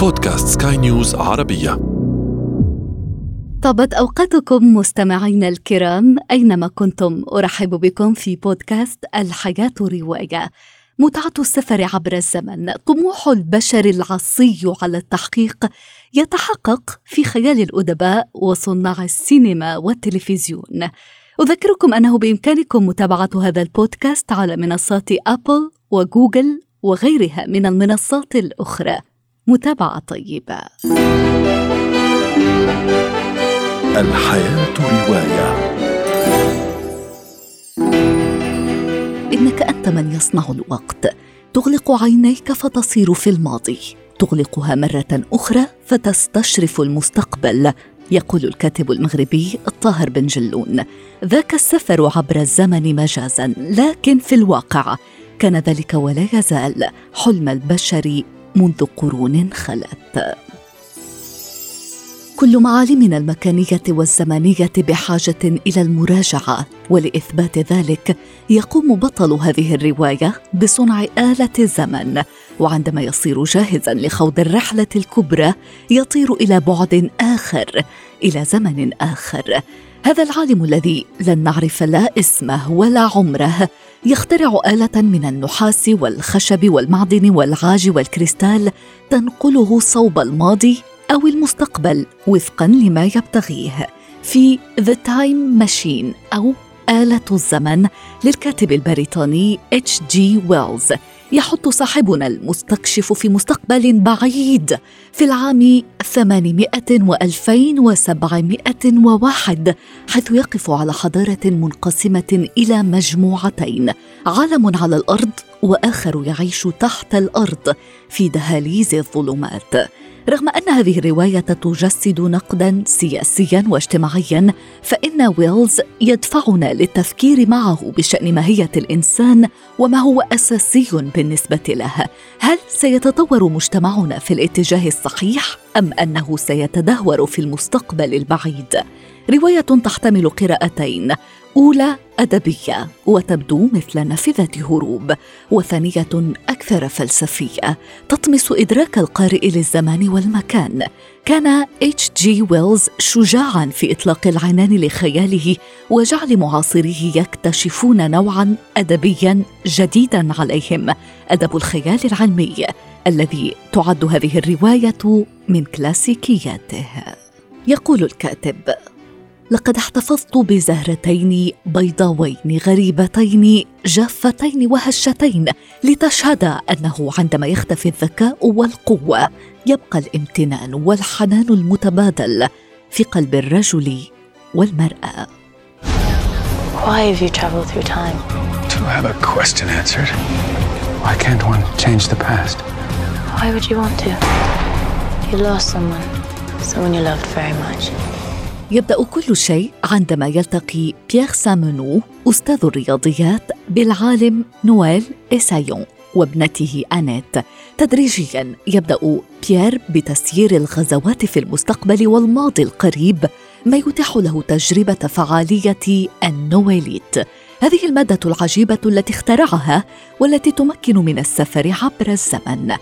بودكاست سكاي نيوز عربية. طابت أوقاتكم مستمعينا الكرام أينما كنتم. أرحب بكم في بودكاست الحياة رواية. متعة السفر عبر الزمن. طموح البشر العصي على التحقيق يتحقق في خيال الأدباء وصناع السينما والتلفزيون. أذكركم أنه بإمكانكم متابعة هذا البودكاست على منصات أبل وجوجل وغيرها من المنصات الأخرى. متابعة طيبة. الحياة رواية. إنك أنت من يصنع الوقت. تغلق عينيك فتصير في الماضي. تغلقها مرة أخرى فتستشرف المستقبل. يقول الكاتب المغربي الطاهر بن جلون. ذاك السفر عبر الزمن مجازا لكن في الواقع كان ذلك ولا يزال حلم البشر منذ قرون خلت. كل معالمنا المكانيه والزمانيه بحاجة إلى المراجعة ولإثبات ذلك يقوم بطل هذه الرواية بصنع آلة الزمن وعندما يصير جاهزا لخوض الرحلة الكبرى يطير إلى بعد آخر إلى زمن آخر. هذا العالم الذي لن نعرف لا اسمه ولا عمره يخترع آلة من النحاس والخشب والمعدن والعاج والكريستال تنقله صوب الماضي أو المستقبل وفقا لما يبتغيه في The Time Machine أو آلة الزمن للكاتب البريطاني اتش جي ويلز يحط صاحبنا المستكشف في مستقبل بعيد في العام 800 و2701 حيث يقف على حضارة منقسمة إلى مجموعتين عالم على الأرض وآخر يعيش تحت الأرض في دهاليز الظلمات. رغم أن هذه الرواية تجسد نقدا سياسيا واجتماعيا فإن ويلز يدفعنا للتفكير معه بشأن ماهية الإنسان وما هو أساسي بالنسبة له. هل سيتطور مجتمعنا في الاتجاه الصحيح أم أنه سيتدهور في المستقبل البعيد؟ رواية تحتمل قراءتين. أولى أدبية وتبدو مثل نافذة هروب وثانية أكثر فلسفية تطمس إدراك القارئ للزمان والمكان. كان اتش جي ويلز شجاعا في إطلاق العنان لخياله وجعل معاصريه يكتشفون نوعا ادبيا جديدا عليهم. أدب الخيال العلمي الذي تعد هذه الرواية من كلاسيكياته. يقول الكاتب لقد احتفظت بزهرتين بيضاوين غريبتين جافتين وهشتين لتشهد انه عندما يختفي الذكاء والقوه يبقى الامتنان والحنان المتبادل في قلب الرجل والمراه Why have you traveled through time? To have a question answered. Why can't one change the past? Why would you want to? You lost someone, someone you loved very much. يبدأ كل شيء عندما يلتقي بيير سامونو أستاذ الرياضيات بالعالم نويل إسايون وابنته أنيت. تدريجيا يبدأ بيير بتسيير الغزوات في المستقبل والماضي القريب ما يتيح له تجربة فعالية النويليت. هذه المادة العجيبة التي اخترعها والتي تمكن من السفر عبر الزمن.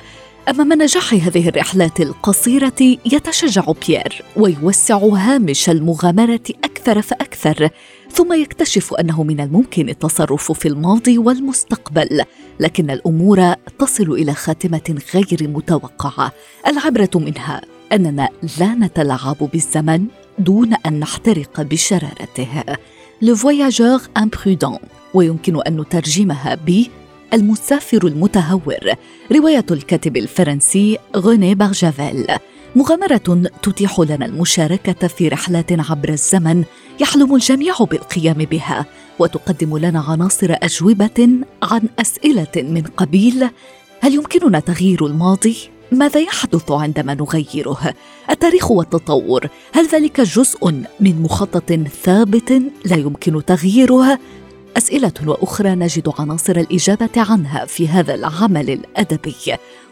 أمام نجاح هذه الرحلات القصيرة يتشجع بيير ويوسع هامش المغامرة أكثر فأكثر ثم يكتشف أنه من الممكن التصرف في الماضي والمستقبل لكن الأمور تصل إلى خاتمة غير متوقعة. العبرة منها أننا لا نتلاعب بالزمن دون أن نحترق بشرارته. Le voyageur imprudent ويمكن أن نترجمها ب المسافر المتهور رواية الكاتب الفرنسي غوني بارجافيل مغامرة تتيح لنا المشاركة في رحلات عبر الزمن يحلم الجميع بالقيام بها وتقدم لنا عناصر أجوبة عن أسئلة من قبيل هل يمكننا تغيير الماضي؟ ماذا يحدث عندما نغيره؟ التاريخ والتطور هل ذلك جزء من مخطط ثابت لا يمكن تغييره أسئلة وأخرى نجد عناصر الإجابة عنها في هذا العمل الأدبي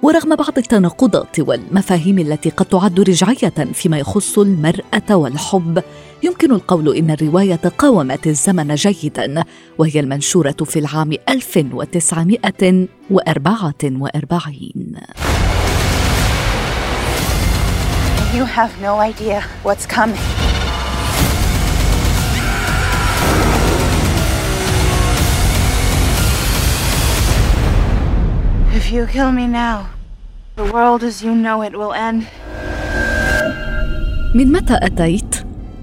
ورغم بعض التناقضات والمفاهيم التي قد تعد رجعية فيما يخص المرأة والحب يمكن القول إن الرواية قاومت الزمن جيدا وهي المنشورة في العام 1944 You have no idea what's coming. If you kill me now, the world as you know it will end. من متى أتيت؟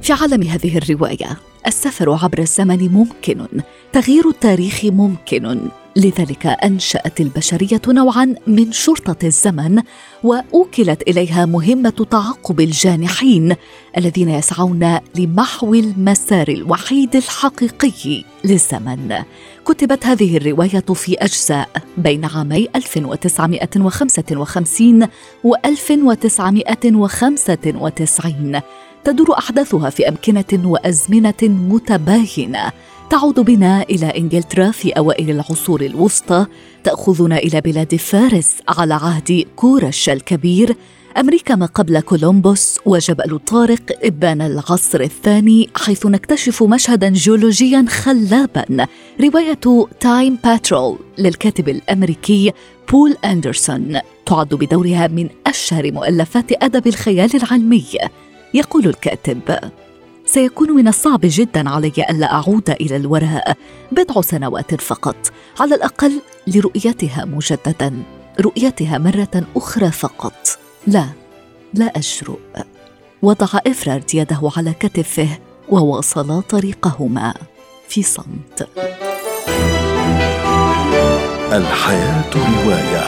في عالم هذه الرواية السفر عبر الزمن ممكن تغيير التاريخ ممكن لذلك أنشأت البشرية نوعا من شرطة الزمن وأوكلت إليها مهمة تعقب الجانحين الذين يسعون لمحو المسار الوحيد الحقيقي للزمن. كتبت هذه الرواية في أجزاء بين عامي 1955 و 1995 تدور أحداثها في أمكنة وأزمنة متباينه تعود بنا إلى إنجلترا في أوائل العصور الوسطى تأخذنا إلى بلاد فارس على عهد كورش الكبير. أمريكا ما قبل كولومبوس وجبل طارق إبان العصر الثاني حيث نكتشف مشهدا جيولوجيا خلابا. رواية Time Patrol للكاتب الأمريكي بول أندرسون تعد بدورها من أشهر مؤلفات أدب الخيال العلمي. يقول الكاتب سيكون من الصعب جدا علي الا أعود إلى الوراء بضع سنوات فقط على الأقل لرؤيتها مجددا رؤيتها مرة أخرى فقط. لا لا اجرؤ وضع افرارد يده على كتفه وواصلا طريقهما في صمت. الحياة رواية.